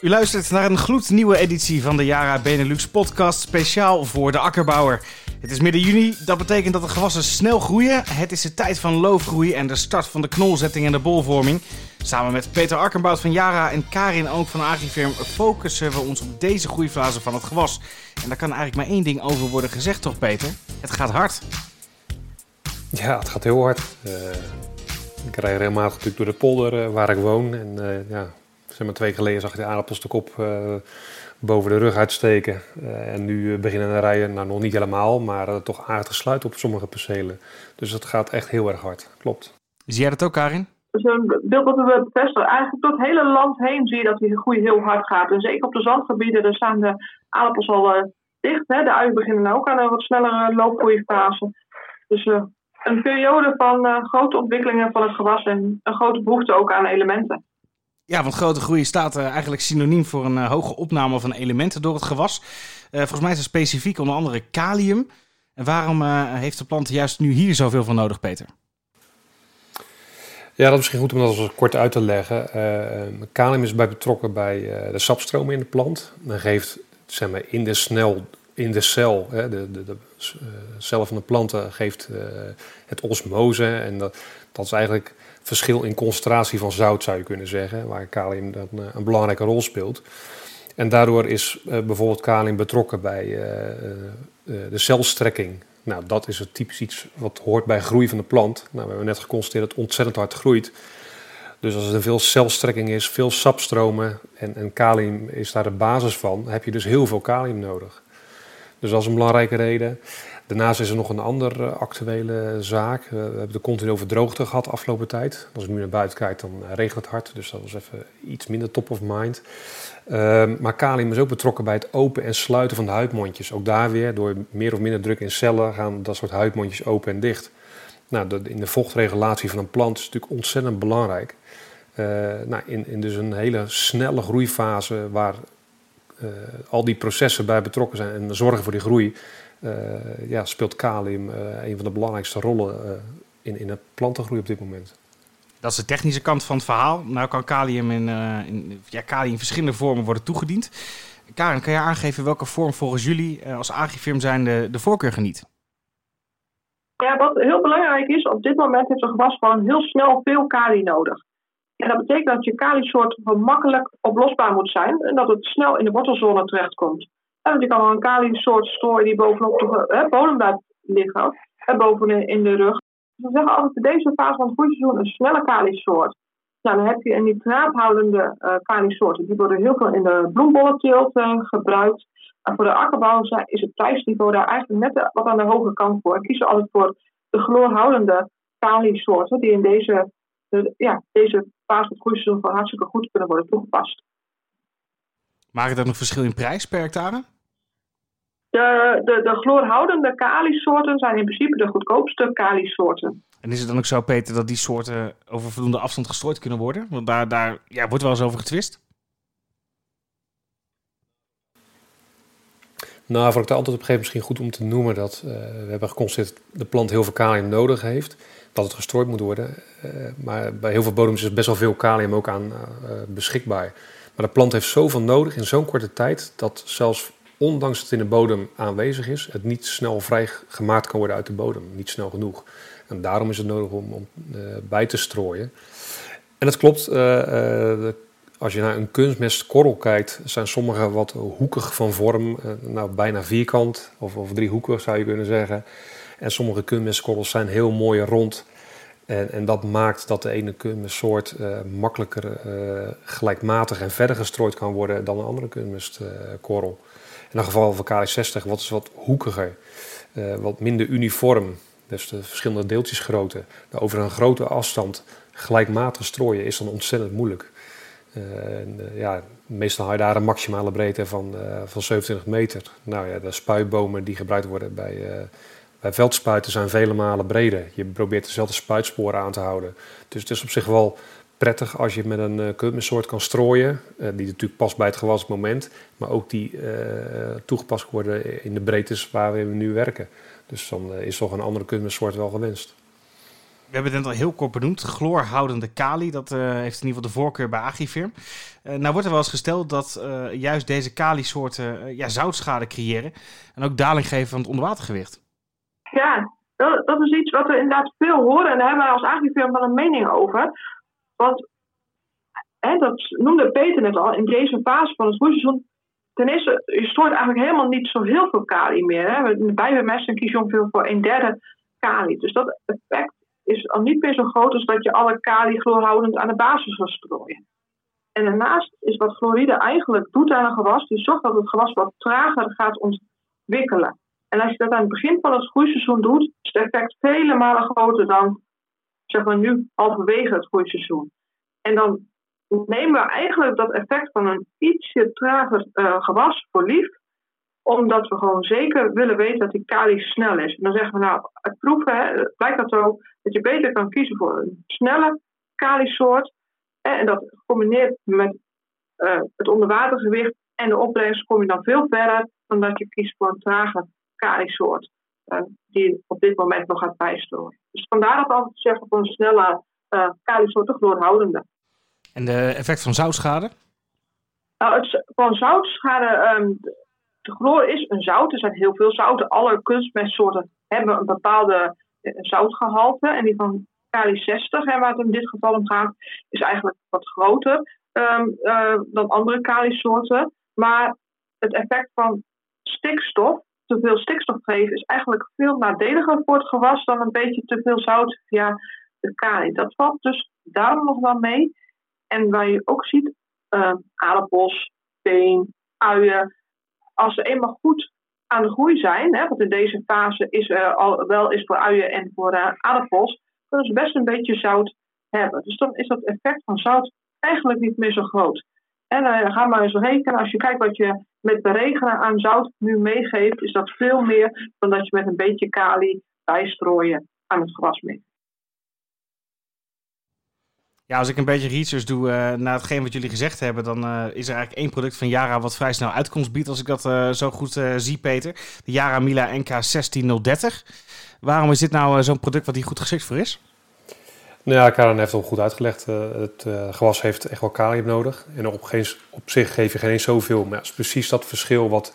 U luistert naar een gloednieuwe editie van de Yara Benelux podcast speciaal voor de akkerbouwer. Het is midden juni, dat betekent dat de gewassen snel groeien. Het is de tijd van loofgroei en de start van de knolzetting en de bolvorming. Samen met Peter Akkerbout van Yara en Karin ook van Agrifirm focussen we ons op deze groeifase van het gewas. En daar kan eigenlijk maar één ding over worden gezegd toch Peter? Het gaat hard. Ja, het gaat heel hard. Uh, ik rij regelmatig natuurlijk door de polder uh, waar ik woon. En uh, ja, zeg maar twee geleden zag je de aardappels de kop boven de rug uitsteken. en nu beginnen de rijden, nou nog niet helemaal, maar toch aardig sluit op sommige percelen. Dus het gaat echt heel erg hard, klopt. Zie jij dat ook, Karin? Dus een beeld wat we bevestigen. Eigenlijk door het hele land heen zie je dat die groei heel hard gaat. En zeker op de zandgebieden, daar staan de aardappels al dicht. Hè. De uien beginnen ook aan een wat snellere loopgroeifase. Dus uh, een periode van uh, grote ontwikkelingen van het gewas en een grote behoefte ook aan elementen. Ja, want grote groei staat uh, eigenlijk synoniem voor een hoge opname van elementen door het gewas. volgens mij is het specifiek onder andere kalium. En waarom heeft de plant juist nu hier zoveel van nodig, Peter? Ja, dat is misschien goed om dat eens kort uit te leggen. kalium is bij betrokken bij de sapstromen in de plant. Men geeft zeg maar, in de snel in de cel, hè, de, de, de uh, cel van de planten geeft het osmose. En dat, dat is eigenlijk verschil in concentratie van zout, zou je kunnen zeggen, waar kalium dan uh, een belangrijke rol speelt. En daardoor is bijvoorbeeld kalium betrokken bij de celstrekking. Nou, dat is het typisch iets wat hoort bij groei van de plant. Nou, we hebben net geconstateerd dat het ontzettend hard groeit. Dus als er veel celstrekking is, veel sapstromen en, en kalium is daar de basis van, heb je dus heel veel kalium nodig. Dus dat is een belangrijke reden. Daarnaast is er nog een andere actuele zaak. We hebben de continu droogte gehad de afgelopen tijd. Als ik nu naar buiten kijk, dan eh, regent het hard. Dus dat was even iets minder top of mind. Uh, maar kalium is ook betrokken bij het open en sluiten van de huidmondjes. Ook daar weer, door meer of minder druk in cellen, gaan dat soort huidmondjes open en dicht. Nou, in de vochtregulatie van een plant is natuurlijk ontzettend belangrijk. Nou, in, in dus een hele snelle groeifase waar al die processen bij betrokken zijn en zorgen voor die groei, uh, ja, speelt kalium uh, een van de belangrijkste rollen in, in het plantengroei op dit moment. Dat is de technische kant van het verhaal. Nou kan kalium in, in, ja, kalium in verschillende vormen worden toegediend. Karen, kan je aangeven welke vorm volgens jullie als agrifirm zijn de, de voorkeur geniet? Ja, wat heel belangrijk is, op dit moment heeft een gewas gewoon heel snel veel kalium nodig. En dat betekent dat je kalisoort makkelijk oplosbaar moet zijn en dat het snel in de wortelzone terechtkomt. En je kan wel een kalisoort strooien die bovenop de hè, bodem blijft liggen, hè, bovenin in de rug. Dus we zeggen altijd in deze fase van het groeiseizoen een snelle kalisoort. Nou, dan heb je een nitraathoudende uh, kalisoorten. Die worden heel veel in de bloembollenteelt uh, gebruikt. En voor de akkerbouw is het prijsniveau daar eigenlijk net wat aan de hoge kant voor. Ik kies altijd voor de chloorhoudende kalisoorten die in deze ja, deze fase van groeiseizoen van hartstikke goed kunnen worden toegepast. Maakt dat nog verschil in prijs per hectare? De, de, de chloorhoudende kalisoorten zijn in principe de goedkoopste kalisoorten. En is het dan ook zo, Peter, dat die soorten over voldoende afstand gestrooid kunnen worden? Want daar, daar ja, wordt wel eens over getwist. Nou, vond ik het altijd op moment misschien goed om te noemen dat uh, we hebben geconstateerd dat de plant heel veel kalium nodig heeft dat het gestrooid moet worden. Uh, maar bij heel veel bodems is best wel veel kalium ook aan uh, beschikbaar. Maar de plant heeft zoveel nodig in zo'n korte tijd dat zelfs ondanks dat het in de bodem aanwezig is, het niet snel vrijgemaakt kan worden uit de bodem. Niet snel genoeg. En daarom is het nodig om, om uh, bij te strooien. En dat klopt, als je naar een kunstmestkorrel kijkt, zijn sommige wat hoekig van vorm. nou, bijna vierkant of, of driehoekig zou je kunnen zeggen. En sommige kunstmestkorrels zijn heel mooi rond. En, en dat maakt dat de ene kunstmestsoort uh, makkelijker uh, gelijkmatig en verder gestrooid kan worden dan een andere kunstmestkorrel. In het geval van KD60 wat is wat hoekiger, uh, wat minder uniform. Dus de verschillende deeltjesgrootte. Nou, over een grote afstand gelijkmatig strooien is dan ontzettend moeilijk. Ja, meestal haal je daar een maximale breedte van, van 27 meter. Nou ja, de spuitbomen die gebruikt worden bij bij veldspuiten zijn vele malen breder. Je probeert dezelfde spuitsporen aan te houden. Dus het is op zich wel prettig als je met een uh, kan strooien, uh, die natuurlijk past bij het gewasmoment, maar ook die uh, toegepast worden in de breedtes waar we nu werken. Dus dan is toch een andere kunstmestsoort wel gewenst. We hebben het net al heel kort benoemd. Chloorhoudende kali, dat heeft in ieder geval de voorkeur bij Agrifirm. nou wordt er wel eens gesteld dat juist deze kali-soorten ja, zoutschade creëren. En ook daling geven van het onderwatergewicht. Ja, dat, dat, is iets wat we inderdaad veel horen. En daar hebben wij als Agrifirm wel een mening over. Want hè, dat noemde Peter net al, in deze fase van het groeiseizoen. Ten eerste, je stoort eigenlijk helemaal niet zo heel veel kali meer. Hè. Bij bemesting kies je ongeveer voor een derde kali. Dus dat effect is al niet meer zo groot als dat je alle kali aan de basis zal strooien. En daarnaast is wat chloride eigenlijk doet aan een gewas, die zorgt dat het gewas wat trager gaat ontwikkelen. En als je dat aan het begin van het groeiseizoen doet, is het effect vele malen groter dan zeg maar nu halverwege het groeiseizoen. En dan nemen we eigenlijk dat effect van een ietsje trager uh, gewas voor lief, omdat we gewoon zeker willen weten dat die kali snel is. En dan zeggen we nou, uit proeven blijkt dat zo dat je beter kan kiezen voor een snelle kali-soort. En dat gecombineerd met uh, het onderwatergewicht en de opbrengst kom je dan veel verder dan dat je kiest voor een trage kali-soort. Uh, die op dit moment nog gaat bijstrooien. Dus vandaar dat altijd zeggen voor een snelle uh, kali-soort de chloorhoudende. En de effect van zoutschade? Nou, het, van zoutschade, um, de chloor is een zout. Er zijn heel veel zouten. Alle kunstmestsoorten hebben een bepaalde eh, zoutgehalte. En die van kali 60, hè, waar het in dit geval om gaat, is eigenlijk wat groter um, uh, dan andere kali-soorten. Maar het effect van stikstof, te veel stikstof geven, is eigenlijk veel nadeliger voor het gewas dan een beetje te veel zout via de kali. Dat valt dus daarom nog wel mee. En waar je ook ziet, uh, aardappels, been, uien, als ze eenmaal goed aan de groei zijn, hè, want in deze fase is uh, al wel is voor uien en voor uh, aardappels, kunnen ze best een beetje zout hebben. Dus dan is dat effect van zout eigenlijk niet meer zo groot. En uh, ga maar eens rekenen, als je kijkt wat je met beregenen aan zout nu meegeeft, is dat veel meer dan dat je met een beetje kali bijstrooien aan het gewas meegeeft. Ja, als ik een beetje research doe uh, naar hetgeen wat jullie gezegd hebben, dan uh, is er eigenlijk één product van Yara wat vrij snel uitkomst biedt, als ik dat zo goed zie, Peter. De Yara Mila NK 16030. Waarom is dit nou zo'n product wat hier goed geschikt voor is? Nou ja, Karen heeft het al goed uitgelegd. het gewas heeft echt wel kalium nodig. En op, op zich geef je geen eens zoveel. Maar het is precies dat verschil wat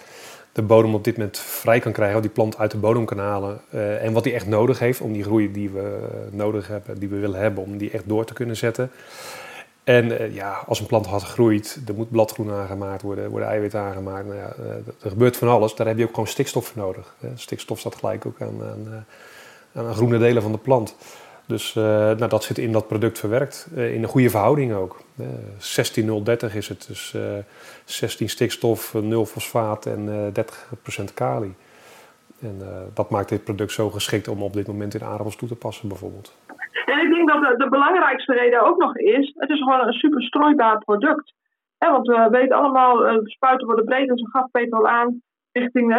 de bodem op dit moment vrij kan krijgen, wat die plant uit de bodem kan halen uh, en wat die echt nodig heeft om die groei die we nodig hebben, die we willen hebben, om die echt door te kunnen zetten. En ja, als een plant hard groeit, er moet bladgroen aangemaakt worden, worden eiwitten aangemaakt. Nou ja, er gebeurt van alles. Daar heb je ook gewoon stikstof voor nodig. Stikstof staat gelijk ook aan, aan groene delen van de plant. Dus uh, nou, dat zit in dat product verwerkt. Uh, in een goede verhouding ook. Uh, 16030 is het. Dus 16 stikstof, 0 fosfaat en 30% kali. En dat maakt dit product zo geschikt om op dit moment in aardappels toe te passen bijvoorbeeld. En ik denk dat de, belangrijkste reden ook nog is, het is gewoon een super strooibaar product. want we weten allemaal, spuiten worden breed, dus gaf Peter al aan, richting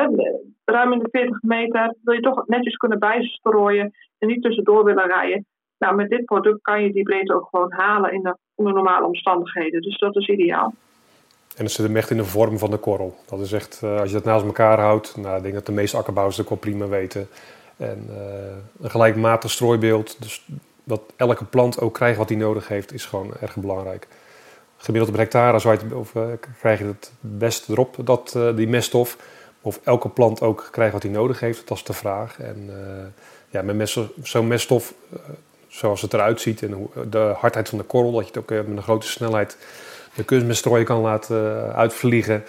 ruim in de 40 meter. Wil je toch netjes kunnen bijstrooien en niet tussendoor willen rijden. Nou, met dit product kan je die breedte ook gewoon halen in de, onder normale omstandigheden. Dus dat is ideaal. En het zit hem echt in de vorm van de korrel. Dat is echt, uh, als je dat naast elkaar houdt, nou, ik denk dat de meeste akkerbouwers ook wel prima weten. En uh, een gelijkmatig strooibeeld, dus dat elke plant ook krijgt wat hij nodig heeft, is gewoon erg belangrijk. Gemiddeld per hectare zo of, uh, krijg je het best erop, dat, die meststof. Of elke plant ook krijgt wat hij nodig heeft, dat is de vraag. En ja, met zo'n meststof, uh, zoals het eruit ziet en de hardheid van de korrel, dat je het ook uh, met een grote snelheid de kunstmeststrooien kan laten uitvliegen.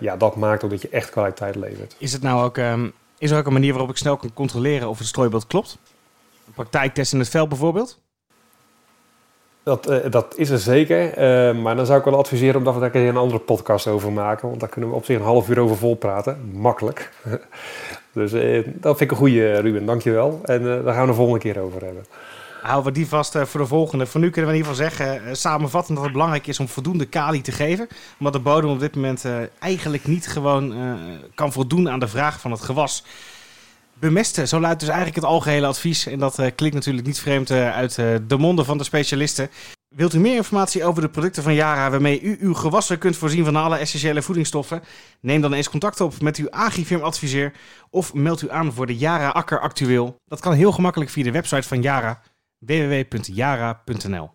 ja, dat maakt ook dat je echt kwaliteit levert. Is het nou ook, um, is er ook een manier waarop ik snel kan controleren of het strooibeeld klopt? Een praktijktest in het veld bijvoorbeeld? Dat, uh, dat is er zeker. Uh, maar dan zou ik wel adviseren om daar een andere podcast over maken. Want daar kunnen we op zich een half uur over vol praten. Makkelijk. Dus eh, dat vind ik een goede, Ruben. Dankjewel. En daar gaan we de volgende keer over hebben. Houden we die vast voor de volgende. Voor nu kunnen we in ieder geval zeggen, samenvattend, dat het belangrijk is om voldoende kali te geven. Omdat de bodem op dit moment eigenlijk niet gewoon kan voldoen aan de vraag van het gewas. Bemesten, zo luidt dus eigenlijk het algehele advies. En dat klinkt natuurlijk niet vreemd uit de monden van de specialisten. Wilt u meer informatie over de producten van Yara waarmee u uw gewassen kunt voorzien van alle essentiële voedingsstoffen? Neem dan eens contact op met uw Agrifirm adviseur of meld u aan voor de Yara Akker Actueel. Dat kan heel gemakkelijk via de website van Yara www.yara.nl.